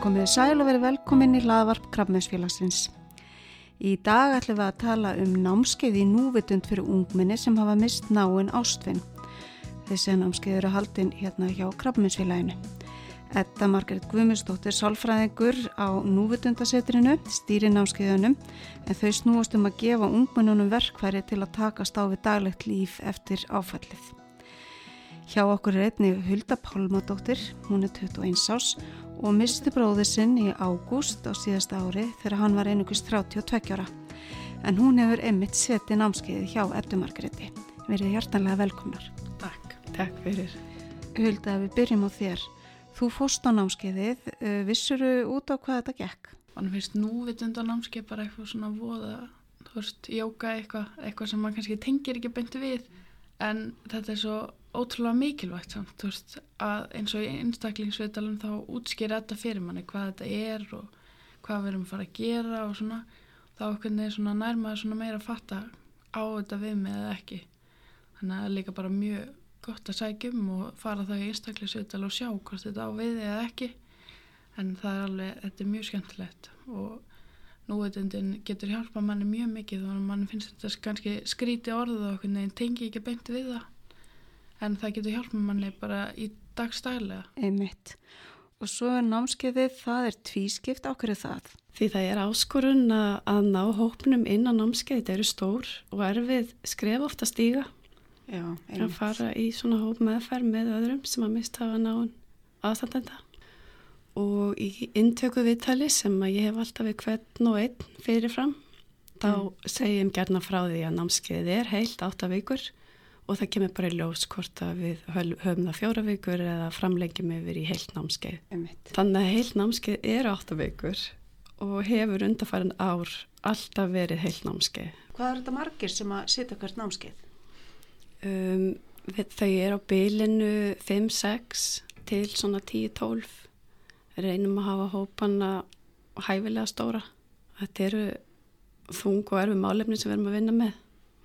Komið sæl og verið velkomin í hlaðvarp Krabmeinsfélagsins. Í dag ætlum við að tala um námskeið í núvitund fyrir ungminni sem hafa mist náinn ástfinn. Þessi námskeið eru haldinn hérna hjá Krabmeinsfélaginu. Etta Margaret Guðmundsdóttir sálfræðingur á núvitundasetrinu, stýri námskeiðunum, en þau snúast um að gefa ungminnunum verkværi til að takast á við daglegt líf eftir áfallið. Hjá okkur er einni Hulda Pálmadóttir, hún er 21 ás og misti bróði sinn í ágúst á síðasta ári þegar hann var einugust 32 ára. En hún hefur einmitt setið námskeiði hjá Eddu Margretti. Verið hjartanlega velkomnar. Takk, takk fyrir. Hulda, við byrjum á þér. Þú fóst á námskeiðið, uh, vissuru út á hvað þetta gekk? Þannig finnst núvitund á námskeið bara eitthvað svona voða, þú veist, jóka eitthvað, eitthvað sem maður kannski tengir ekki beinti við, en þetta er svo ótrúlega mikilvægt samt, veist, að eins og í einstaklingsvitalum þá útskýra þetta fyrir manni, hvað þetta er og hvað við erum að fara að gera og svona, þá er svona nærmaður svona meira að fatta á þetta við með eða ekki. Þannig að það er líka bara mjög gott að sækja um og fara það í einstaklingsvital og sjá hvort þetta á við eða ekki, en það er alveg, þetta er mjög skemmtilegt og núveitundin getur hjálpa manni mjög mikið og manni finnst þetta kannski skríti orðið og tengi ekki beint við það en það getur hjálpa manni bara í dagstælega. Einmitt. Og svo er námskeiðið, það er tvískipt, ákveður það? Því það er áskorun að ná hópnum inn á námskeið, þetta eru stór og erfið skref ofta stíga. Já, einmitt. Að fara í svona hóp meðferð með öðrum sem að mista að ná aðstandenda. Og í intöku viðtali sem að ég hef alltaf við hvern og einn fyrirfram, þá mm. segjum gerna frá því að námskeiðið er heilt átta vikur og það kemur bara í ljós hvort að við höfum það fjóra vikur eða framlengjum yfir í heilt námskeið. Þannig að heilt námskeið er átta vikur og hefur undarfærin ár alltaf verið heilt námskeið. Hvað er þetta margir sem að sitja hvert námskeið? Um, þau er á bylinu 5-6 til svona 10-12. Reynum að hafa hópanna hæfilega stóra. Þetta eru þung og erfi málefni sem við erum að vinna með.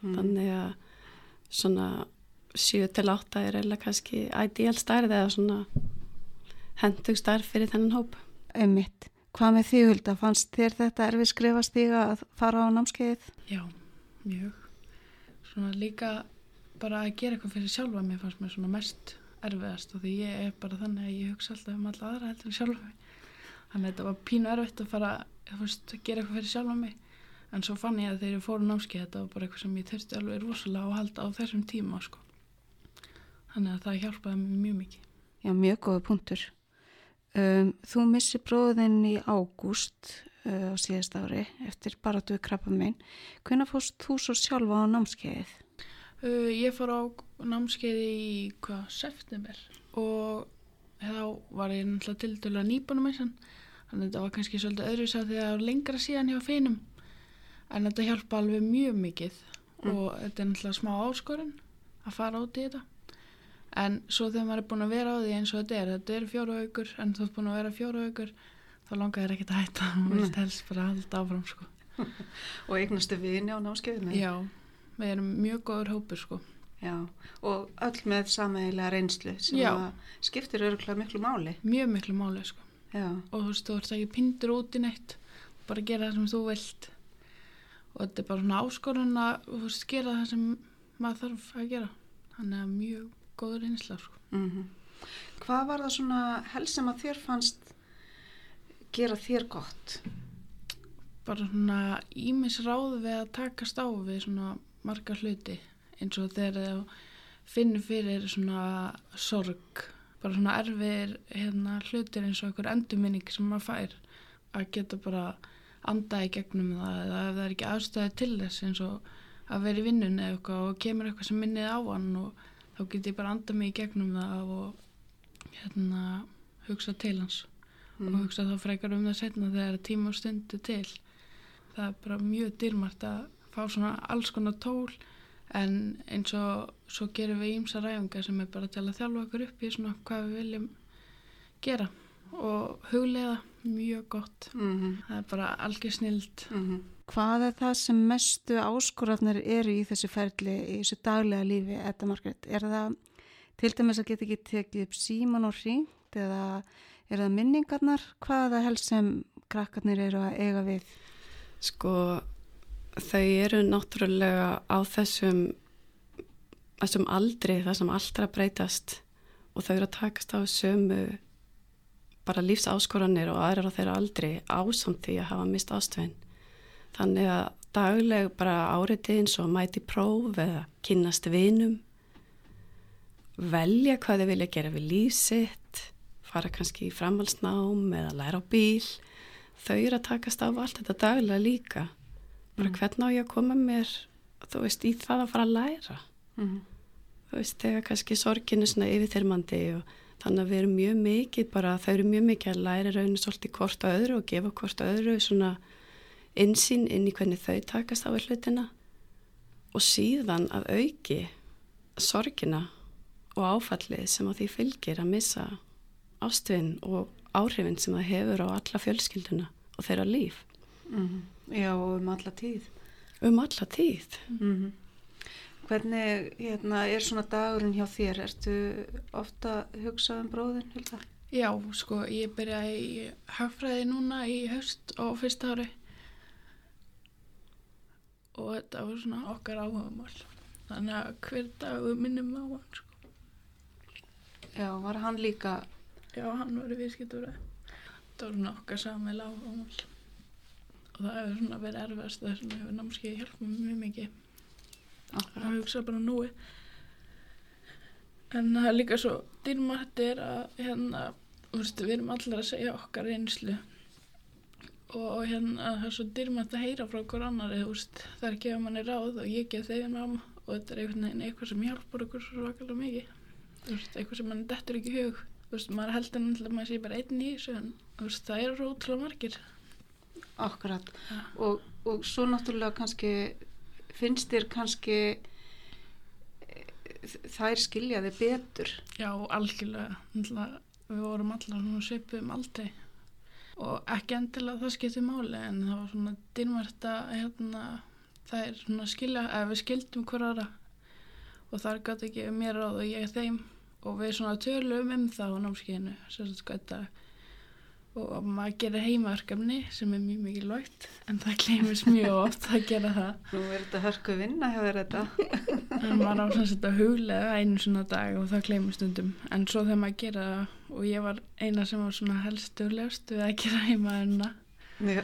Mm. Þannig að svona 7-8 er eða kannski ideal starf eða svona hendug starf fyrir þennan hóp. Einmitt. Hvað með því Hulda? Fannst þér þetta erfið skrifast í að fara á námskeiðið? Já, mjög. Svona líka bara að gera eitthvað fyrir sjálfa mér fannst mér svona mest erfiðast og því ég er bara þannig að ég hugsa alltaf um alla aðra heldur sjálfa mig. Þannig að þetta var pínu erfitt að fara að gera eitthvað fyrir sjálfa mig en svo fann ég að þegar ég fór á námskeið þetta var bara eitthvað sem ég þurfti alveg rosalega að halda á þessum tíma sko. þannig að það hjálpaði mér mjög mikið. Já, mjög góða punktur. Um, Þú missi bróðinn í ágúst uh, á síðast ári eftir baratuðu krabba minn hvernig fórst þú svo sjálfa á námskeiðið? Uh, ég fór á námskeiði í hvað, september. Og þá var ég náttúrulega til dæla nýbunum þannig að þetta var kannski svolítið öðru sá var lengra síðan hjá feinum en þetta hjálpa alveg mjög mikið mm. og þetta er náttúrulega smá áskorun að fara út í þetta en svo þegar maður er búin að vera á því eins og þetta er þetta er fjóru aukur en þú ert búin að vera fjóru aukur þá langar þér ekki að hætta og mm. vilt helst bara halda áfram sko. og eignastu vini á náskeiðinu já, við erum mjög góður hópur sko. já, og öll með samægilega reynslu sem skiptir öruglega miklu máli mjög miklu máli sko. og þú veist, þú ert ekki pindur út í neitt bara gera það sem þú vilt og þetta er bara svona áskorun að veist, gera það sem maður þarf að gera þannig að mjög góður einsla sko. mm -hmm. Hvað var það svona helst sem að þér fannst gera þér gott? Bara svona ímis ráð við að takast á við svona marga hluti eins og þegar það finnir fyrir svona sorg bara svona erfir hérna, hlutir eins og einhver endurminning sem maður fær að geta bara anda í gegnum það eða ef það er ekki aðstæði til þess eins og að vera í vinnun eða eitthvað og kemur eitthvað sem minnið á hann og þá get ég bara anda mig í gegnum það og hérna hugsa til hans mm. og hugsa þá frekar um það setna þegar tíma og stundu til það er bara mjög dýrmært að fá svona alls konar tól en eins og svo gerum við ímsa ræfingar sem er bara til að þjálfa okkur upp í svona hvað við viljum gera og huglega mjög gott mm -hmm. það er bara algjör snild mm -hmm. Hvað er það sem mestu áskorafnir eru í þessu ferli í þessu daglega lífi, Edda Margret er það til dæmis að geta ekki tekið upp síman og hringt eða Er það minningarnar? Hvað er það helst sem krakkarnir eru að eiga við? Sko, þau eru náttúrulega á þessum, þessum aldri, það sem allra breytast og þau eru að takast á sömu bara lífsáskoranir og aðrar á þeirra aldri ásamt því að hafa mist ástvein. Þannig að dagleg bara áriði eins og mæti próf eða kynast vinum, velja hvað þau vilja gera við lífsitt, fara kannski í framhalsnám eða læra á bíl. Þau eru að takast á allt þetta daglega líka. Bara Mm. hvernig á ég að koma mér, þú veist, í það að fara að læra. Mm. Þú veist, þegar kannski sorginu svona yfirþyrmandi og þannig að við erum mjög mikið bara, þau eru mjög mikið að læra rauninu svolítið hvort á öðru og gefa hvort á öðru svona insýn inn í hvernig þau takast á við hlutina og síðan að auki sorgina og áfallið sem að því fylgir að missa ástvinn og áhrifin sem það hefur á alla fjölskylduna og þeirra líf Mm. Já, og um alla tíð. um alla tíð. Mm. Hvernig hérna, er svona dagurinn hjá þér? Ertu ofta að hugsa um bróðin, Hilda? Já, sko, ég byrjaði í hagfræði núna í haust á fyrsta ári og þetta var svona okkar áhugamál. Þannig að hver dag minnum á hann, sko. Já, var hann líka, Já, hann var í viðskiptur. Það var svona okkar samvel áhugamál. Og það hefur svona verið erfast þess að hefur námskeið hjálpað mjög mikið að hugsa bara núi. En það er líka svo dýrmættir að hérna, við erum allir að segja okkar reynslu og hérna það er svo dýrmætt að heyra frá hver annari, það er gefa manni ráð og ég gef þeim ráð og þetta er einhvern veginn eitthvað sem hjálpar okkur svo svakalega mikið. Þú veist, eitthvað sem mann dettur ekki hug. Þú veist, maður heldur náttúrulega að maður sé bara einn í þessu en þú veist, það eru rótlega margir. akkurat. Ja. Og, og svo náttúrulega kannski, finnst þér kannski eh, þær skilja þig betur. Já, algjörlega. Við vorum allar svona svipuðum aldrei og ekki endilega það skipti máli en það var svona dýrmært að hérna, það er svona skilja, ef við skildum hver aðra og þar gæti ekki mér ráð og ég þeim og við svona tölum um það á námskeiðinu sérstaklega og maður gerir heimaverkefni sem er mjög mikilvægt en það gleymist mjög oft að gera það. Nú er þetta hörku vinna hjá þér þetta. en maður á sagt að huglega einu svona dag og það gleymist stundum. En svo þegar maður gera það og ég var eina sem var svona helst duglegast við að gera heimaðurna Já.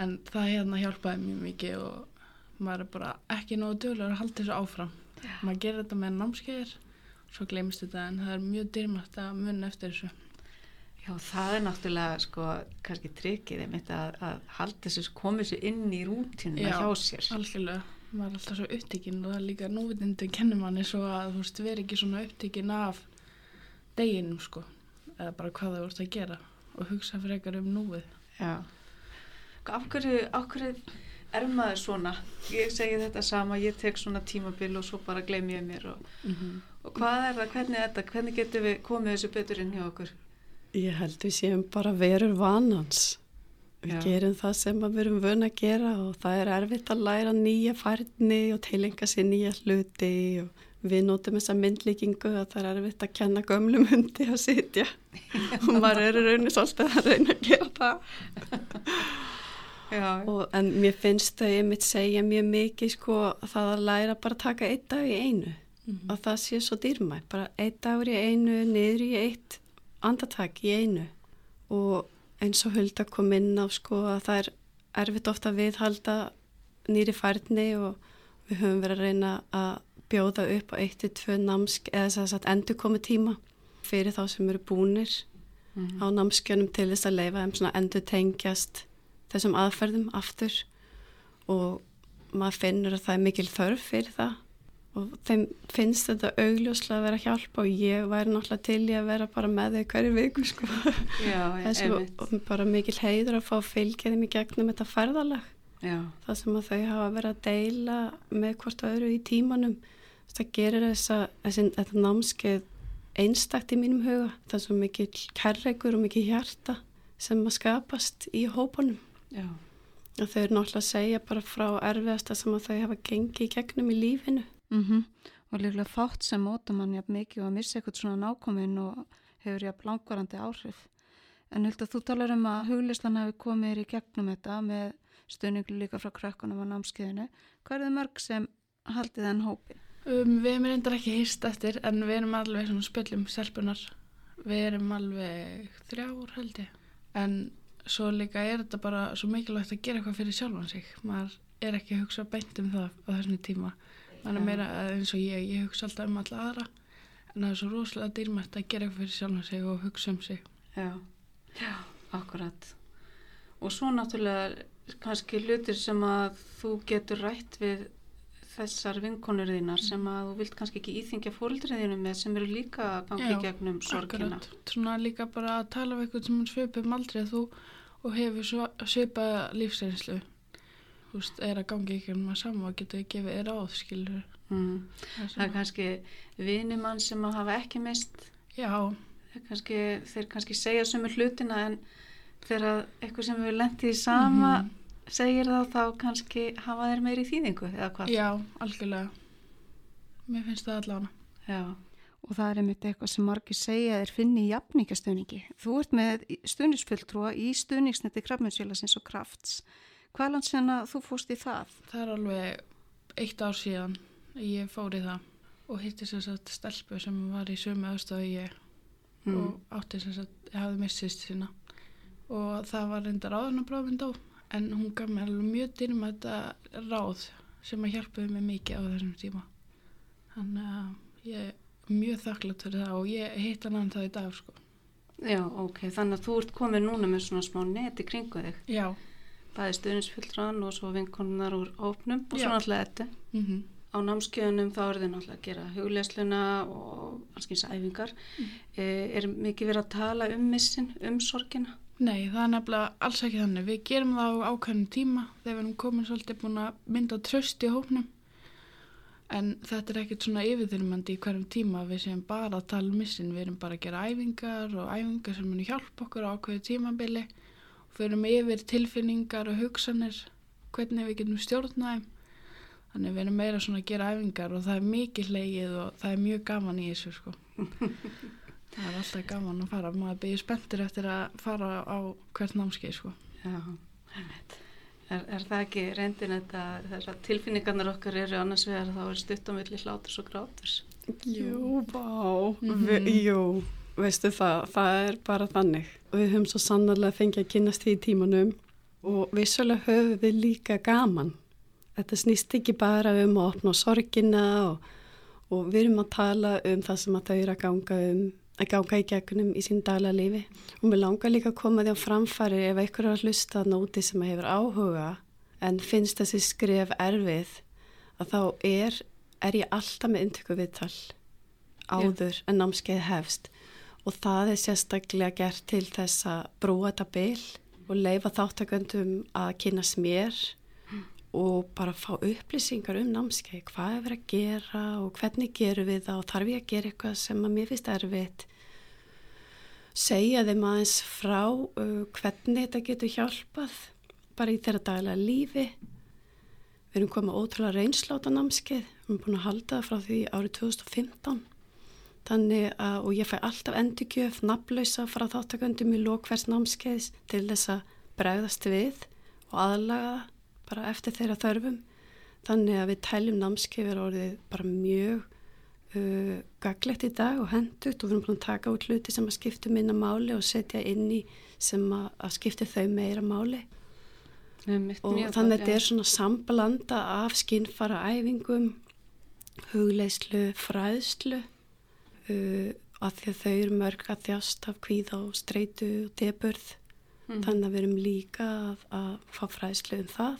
en það hérna hjálpaði mjög mikið og maður er bara ekki nógu duglegur að halda þessu áfram. Maður gerir þetta með námskeiðir svo gleymist þetta en það er mjög dyrmætt að munna eftir þessu Já, það er náttúrulega sko kannski tryggið einmitt að, að halda þessu, komið þessu inn í rútinu Já. hjá sér. algjörlega, maður er alltaf svo upptekinn og það er líka núvitindi kennir manni svo að þú veist, veri ekki svona upptekinn af deginum sko eða bara hvað það vorst að gera og hugsa frekar um núið Já. Af hverju, af hverju er maður svona? Ég segi þetta sama, ég tek svona tímabil og svo bara gleym ég mér og, og hvað er það, hvernig er þetta, hvernig getum við komið þessu betur inn hjá okkur? Ég held við séum bara verur vanans. Við Já. gerum það sem við erum vön að gera og það er erfitt að læra nýja færni og tilenga sér nýja hluti og við notum þessa myndlíkingu að það er erfitt að kenna gömlum hundi að sitja og maður er í rauninni svolítið að reyna að gera það. Og, en mér finnst þau einmitt segja mjög mikið sko að það að læra bara að taka einn dag í einu Mhm. að það sé svo dýrmætt, bara einn dagur í einu, niður í eitt andatak í einu. Og eins og Hulda kom inn á sko að það er erfitt ofta að viðhalda nýri færni og við höfum verið að reyna að bjóða upp á eitt til tvö námsk eða þess að endur komi tíma fyrir þá sem eru búnir Mhm. á námskjönum til þess að leifa þeim svona endur tengjast þessum aðferðum aftur. Og maður finnur að það er mikil þörf fyrir það og þeim finnst þetta augljóslega að vera að hjálpa og ég væri náttúrulega til í að vera bara með þau hverju viku sko. já, þessu og bara mikil heiður að fá að fylgja þeim í gegnum þetta ferðalag. Já, það sem að þau hafa verið að deila með hvort öðru í tímanum. Það gerir þessa, þessi, þetta námskeið einstakt í mínum huga. Það er svo mikil kærleikur og mikil hjarta sem að skapast í hópunum. Og þau eru náttúrulega að segja bara frá erfiðasta sem að þau hafa gengið í gegnum í lífinu mm og líklega fátt sem móta mann jafn mikið og að missa eitthvað svona nákomin og hefur að langvarandi áhrif. En held að þú talar um að huglistan hafi komið í gegnum þetta með stöningu líka frá krakkunum á námskeiðinu. Hvað er það mörg sem haldið þenn hópi? Um, við erum reyndar ekki hýrst eftir en við erum alveg svona spjöllum selpunar. Við erum alveg þrjár held ég. En svo líka er þetta bara svo mikilvægt að gera eitthvað fyrir sjálfan sig. Maður er ekki að hugsa beint um það á þessum tíma. Maður er meira eins og ég, ég hugsa alltaf um alla aðra. En það er svo rosalega dýrmætt að gera fyrir sjálfan sig og hugsa um sig. Já, já, akkurat. Og svo náttúrulega kannski hlutir sem að þú getur rætt við þessar vinkonur þínar sem að þú vilt kannski ekki íþingja fórildriðinu með sem eru líka að gangi Já, gegnum sorgina. Akkurat, svona líka bara að tala um eitthvað sem svipum aldrei að þú og hefur svipa lífsreynslu þú veist, er að gangi ekki um að sama og getur gefið þér áð, skilur Mm. Það er kannski vinimann sem að hafa ekki mist Já, kannski, þeir kannski segja sömu hlutina en þegar eitthvað sem við lendið í sama Mhm. segir þá þá kannski hafa þeir meiri þýðingu eða hvað? já, algjörlega Mér finnst það allavega Já. Og það er einmitt eitthvað sem margir segja er finni í jafningastöningi. Þú ert með stuðnisfulltrúa í stuðningsneti krafmjömsfélagsins og krafts. Hvað langt sen að þú fóst í það? Það er alveg eitt ár síðan ég fór í það og hitti sér satt stelpu sem var í sömu aðstofu ég Mm. og átti sér satt, ég hafði missist sína og það var reyndar áðurna bráðmynd á en hún gaf mér alveg mjög dýrma þetta ráð sem að hjálpuði mig mikið á þessum tíma þannig að ég er mjög þakklátt fyrir það og ég hitt hann hann það í dag sko. Já, ok. Þannig að þú ert komið núna með svona smá neti kringu þig. Já, Bæði stuðnisfulltrúan og svo vinkonunar úr ópnum og svo náttúrulega þetta. mm Á námskeiðunum þá eru þið náttúrulega að gera huglesluna og allskins æfingar. Mm. Er mikið verið að tala um missin, um sorgina? Nei, það er nefnilega alls ekki þannig. Við gerum það á ákveðnum tíma þegar við erum komin svolítið búin að mynda tröst í hópnum. En þetta er ekkert svona yfirþyrmandi í hverjum tíma. Við séum bara að tala um missin. Við erum bara að gera æfingar og æfingar sem munu erum yfir tilfinningar og hugsanir, hvernig við getum stjórnaðum. Þannig við erum meira svona að gera æfingar og það er mikið hleyið og það er mjög gaman í þessu sko. það er alltaf gaman að fara. Maður byrja spenntur eftir að fara á hvert námskeið sko. Já. Er, er það ekki reyndin þetta þegar tilfinningarnar okkar eru annars vegar þá er stutt á milli hláturs og gráturs? Jú, vá, Mhm. Vi, jú, veistu það, það er bara þannig. Og við höfum svo sannarlega fengið að kynast því í tímanum og vissulega höfum við líka gaman. Þetta snýst ekki bara um að opna sorgina og, og við erum að tala um það sem að þau eru að ganga um að ganga í gegnum í sín daglega lífi og mér langar líka að koma því á framfæri ef einhver er að hlusta þarna úti sem hefur áhuga en finnst þessi skref erfið að þá er, er ég alltaf með intöku viðtal áður en námskeið hefst og það er sérstaklega gert til þess að brúa þetta bil og leifa þáttaköndum að kynast mér og bara fá upplýsingar um námskeið, hvað er verið að gera og hvernig gerum við það og þarf ég að gera eitthvað sem að mér finnst erfitt? Segja þeim aðeins frá uh, hvernig þetta getur hjálpað bara í þeirra daglega lífi. Við erum komið ótrúlega reynsláta námskeið. Við erum búin að halda það frá því árið 2015 þannig að og ég fæ alltaf endurgjöf nafnlausa frá þáttaköndum í lókvers námskeiðs til þess að bregðast við og aðlaga bara eftir þeirra þörfum. Þannig að við tæljum námskeifir orðið bara mjög uh, gaglegt í dag og hendut og við erum búin að taka út hluti sem að skipta minna máli og setja inn í sem að, að skipta þau meira máli. Einmitt, og þannig að þetta er svona sambalanda af skinnfara æfingum hugleislu, fræðslu uh, að því að þau eru mörg að þjást af kvíða og streitu og deburð Mhm. þannig að við erum líka að, að fá fræðslu um það.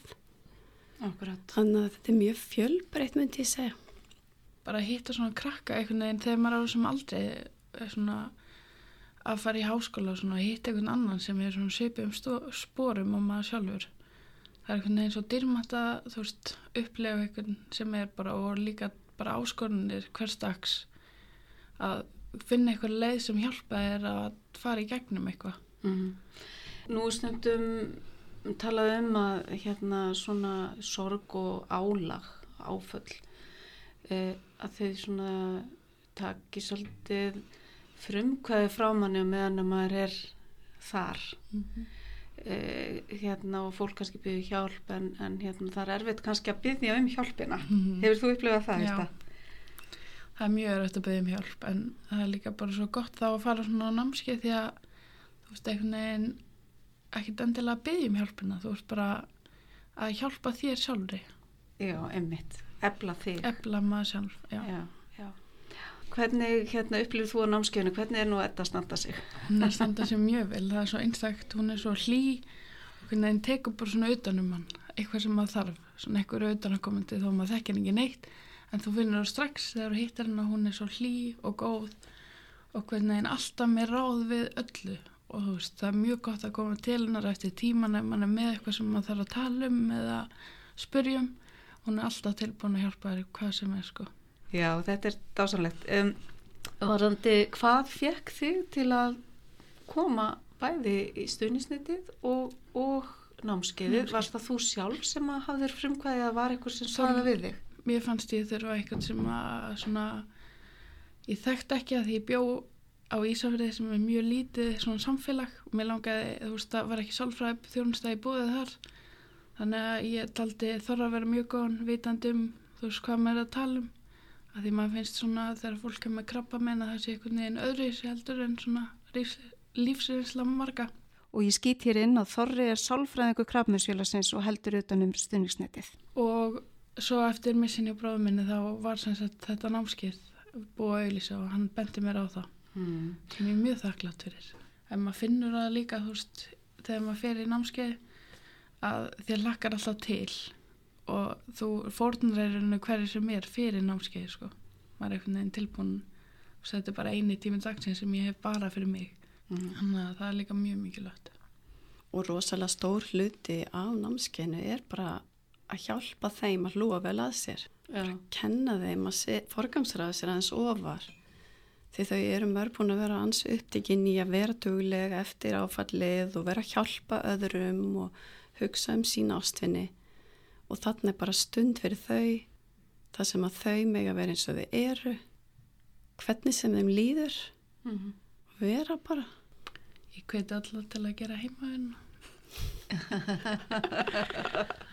Akkurat. þannig að þetta er mjög fjölbreytt myndi ég segja. Bara að hitta svona krakka einhvern veginn þegar maður á þessum aldrei er svona að fara í háskóla og svona hitta einhvern annan sem er svona svipið um stó- sporum og maður sjálfur. Það er einhvern veginn svo dyrmat að þú veist upplega einhvern sem er bara og líka bara áskorunir hverstags að finna eitthvað leið sem hjálpa þér að fara í gegnum eitthvað Mm. Nú er stundum talað um að hérna svona sorg og álag, áföll, eh, að þau svona taki svolítið frumkvæði frá manni meðan að maður er þar Mm -hmm. uh, hérna og fólk kannski byrju hjálp en, en hérna það er erfitt kannski að byrja um hjálpina Mhm. hefur þú upplifað það? Já. Það er mjög erfitt að byggja um hjálp en það er líka bara svo gott þá að fara svona á námskeið því að þú veist einhvern veginn ekkert endilega að byggja um hjálpina. Þú veist bara að hjálpa þér sjálfri. Já, einmitt, ebla þig. Efla maður sjálf já. já, já. Hvernig hérna, upplifir þú á námskeiðinu, hvernig er nú þetta að standa sig? hún er standa sér mjög vel. Það er svo einstakt, hún er svo hlý. Hvernig henni tekur bara svona utanum hann. Eitthvað sem maður þarf, svona eitthvað utanakomandi þó maður þekkir ekki neitt en þú finnur það strax þegar þú hittar henni að hún er svo hlý og góð og hvernig henni alltaf með ráð við öllu og þú veist, það er mjög gott að koma til hennar eftir tíman ef mann er með eitthvað sem maður þarf að tala um eða spyrjum hún er alltaf tilbúin að hjálpa þér hvað sem er sko Já, þetta er dásanlegt. Um, varandi, hvað fekk þig til að koma bæði í stuðnisnitið og, og námskeiðið? Námskeið. Varst það þú sjálf sem að hafðir frumkvæðið að var eitthvað sem sagði við þig? Mér fannst ég þurfa eitthvað sem að svona, ég þekkt ekki að því ég bjó á Ísafriði sem er mjög lítið svona samfélag. Og mér langaði, þú veist, það var ekki sálfræði þjónustæði búið þar. Þannig að ég taldi þorra að vera mjög góðan vitandi um, þú veist, hvað maður er að tala um. Að því maður finnst svona þegar fólk er með krabba meina það sé einhvern veginn öðru sér heldur en svona lífsreynsla marga. Og ég skýt hér inn að Þorri er sálfræðingu krafmiðsfélagsins og heldur utan um stuðnisnitið. og svo eftir missinni og bráðum minni þá var sagt þetta námskeið búið að auðlýsa og hann benti mér á það Hmm. sem ég er mjög þakklátt fyrir en maður finnur það líka þú veist, þegar maður fer í námskeið að þér lakkar alltaf til og þú er henni hverju sem er fyrir námskeið sko. maður er einhvern veginn tilbúin og þetta er bara eini tíminn dagsins sem ég hef bara fyrir mig Mm. þannig að það er líka mjög mikilvægt og rosalega stór hluti á námskeinu er bara að hjálpa þeim að hlúa vel að sér. Já. kenna þeim að forgamsraða sér aðeins ofar. Því þau eru mörg búin að vera ans upptikinn í að vera duglega eftir áfallið og vera að hjálpa öðrum og hugsa um sín ástfinni og þannig er bara stund fyrir þau það sem að þau mega vera eins og þau eru. Hvernig sem þeim líður. Mm. vera bara. Ég hveti alltaf til að gera heimaðin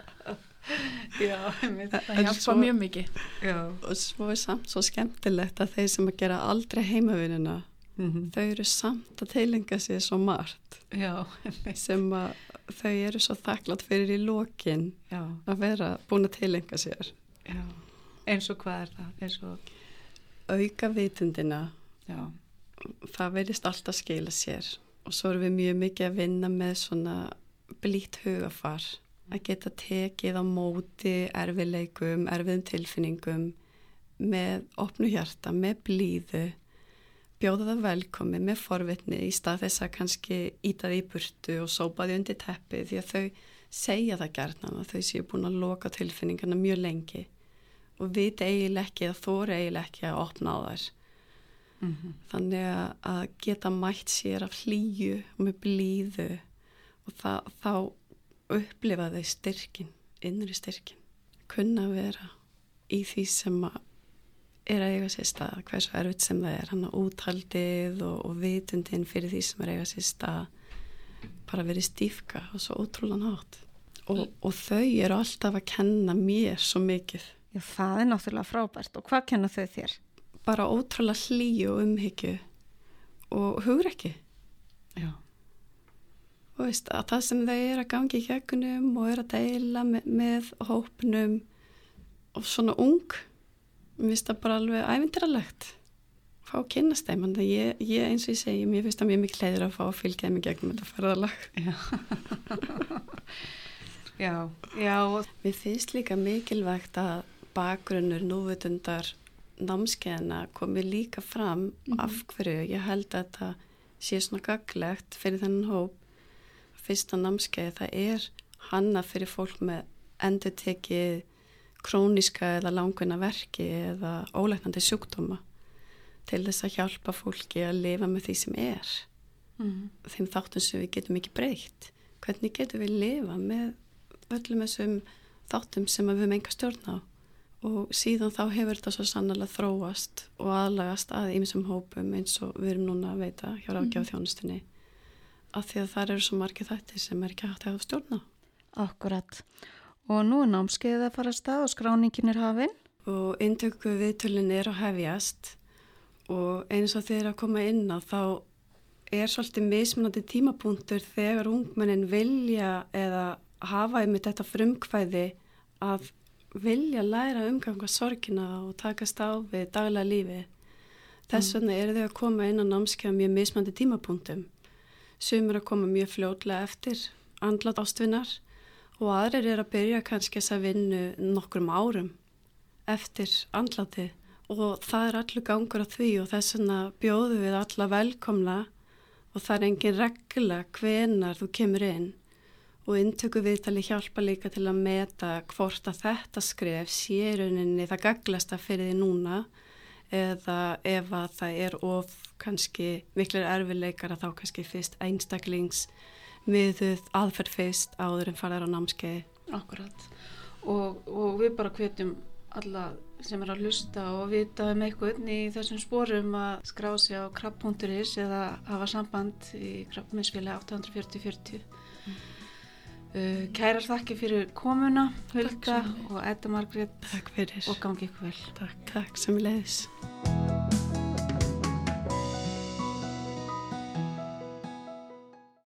Já, einmitt. það hjálpa svo- mjög mikið Já. og svo er samt svo skemmtilegt að þeir sem að gera aldrei heimavinnina Mm þau eru samt að teilinga sér svo margt Já, einmitt. sem að þau eru svo þakklátt fyrir í lokin Já. að vera búin að teilinga sér Já. Eins og hvað er það? Og, auka vitundina já. það verðist alltaf skila sér og svo erum við mjög mikið að vinna með svona blít hugafar að geta tekið á móti erfileikum, erfiðum tilfinningum með opnu hjarta, með blíðu bjóða það velkomi með forvitni í stað þess að kannski íta því burtu og sópa því undir teppi því að þau segja það gerðna að þau séu búin að loka tilfinningarna mjög lengi og vita eiginlega ekki eða þóra eiginlega ekki að opna á þær. Mm þannig að- að geta mætt sér af hlýju og með blíðu og það, þá upplifa þau styrkin, innri styrkin kunna vera í því sem að er að eiga sér stað, hversu erfitt sem það er hann að úthaldið og, og vitundin fyrir því sem er að eiga sér stað bara verið stífka og svo ótrúlan hátt og, og þau eru alltaf að kenna mér svo mikið Já, það er náttúrulega frábært. Og hvað kenna þau þér? bara ótrúlega hlýju og umhyggju og hugur ekki Já. Veist að það sem þau er að gangi í hjökunum og er að deila með, með hópnum og svona ung mér finnst það bara alveg ævindiralegt fá að kynast þeim en það ég, ég eins og ég segi, mér finnst það mjög mikið leiður að fá að fylgja þeim í gegnum þetta ferðalag Já. Já. Mér finnst líka mikilvægt að bakgrunnur núvitundar námskeiðina komi líka fram af hverju ég held að þetta sé svona gaglegt fyrir þennan hóp fyrsta námskeið það er hanna fyrir fólk með endur tekið króniska eða langvinna verki eða óleiknandi sjúkdóma til þess að hjálpa fólki að lifa með því sem er. Mm. þeim þáttum sem við getum ekki breytt. Hvernig getum við lifa með öllum þessum þáttum sem við höfum enga stjórn á? Og síðan þá hefur þetta svo sannlega þróast og aðlagast að ýmsum hópum eins og við erum núna að veita hjá ráðgjáð þjónustinni af því að það eru svo margið þætti sem er ekki hægt að stjórna. Akkurat. Og nú er námskeiðið að fara að stað og skráningin er hafinn? Og intöku viðtölin er að hefjast og eins og þeir að koma inn á þá er svolítið mismunandi tímapunktur þegar ungmennin vilja eða hafa einmitt þetta frumkvæði að vilja læra umganga sorgina og takast á við daglega lífi. Þess mm. vegna eru þau að koma inn á námskeiða mjög mismandi tímapunktum. Sumur að koma mjög fljóðlega eftir andlat ástvinnar og aðrir er að byrja kannski þess að vinna nokkrum árum eftir andlati og það er allur gangur á því og þess vegna bjóðu við alla velkomna og það er engin regla hvenar þú kemur inn. Og intöku viðtali hjálpa líka til að meta hvort að þetta skref sé rauninni það gaglasta fyrir því núna eða ef að það er of kannski miklir erfileikar að þá kannski fyrst einstaklings miðuð aðferð fyrst áður en faraður á námskeiði. Akkurat og, og við bara hvetjum alla sem er að hlusta og vita um eitthvað í þessum spórum að skrá sig á krabb.is eða hafa samband í krabbminsfélagi 84040 mm. Uh, kærar þakki fyrir komuna, Hulda og Edda Margrét Takk fyrir og gangi ykkur vel. Takk, takk sem leiðis.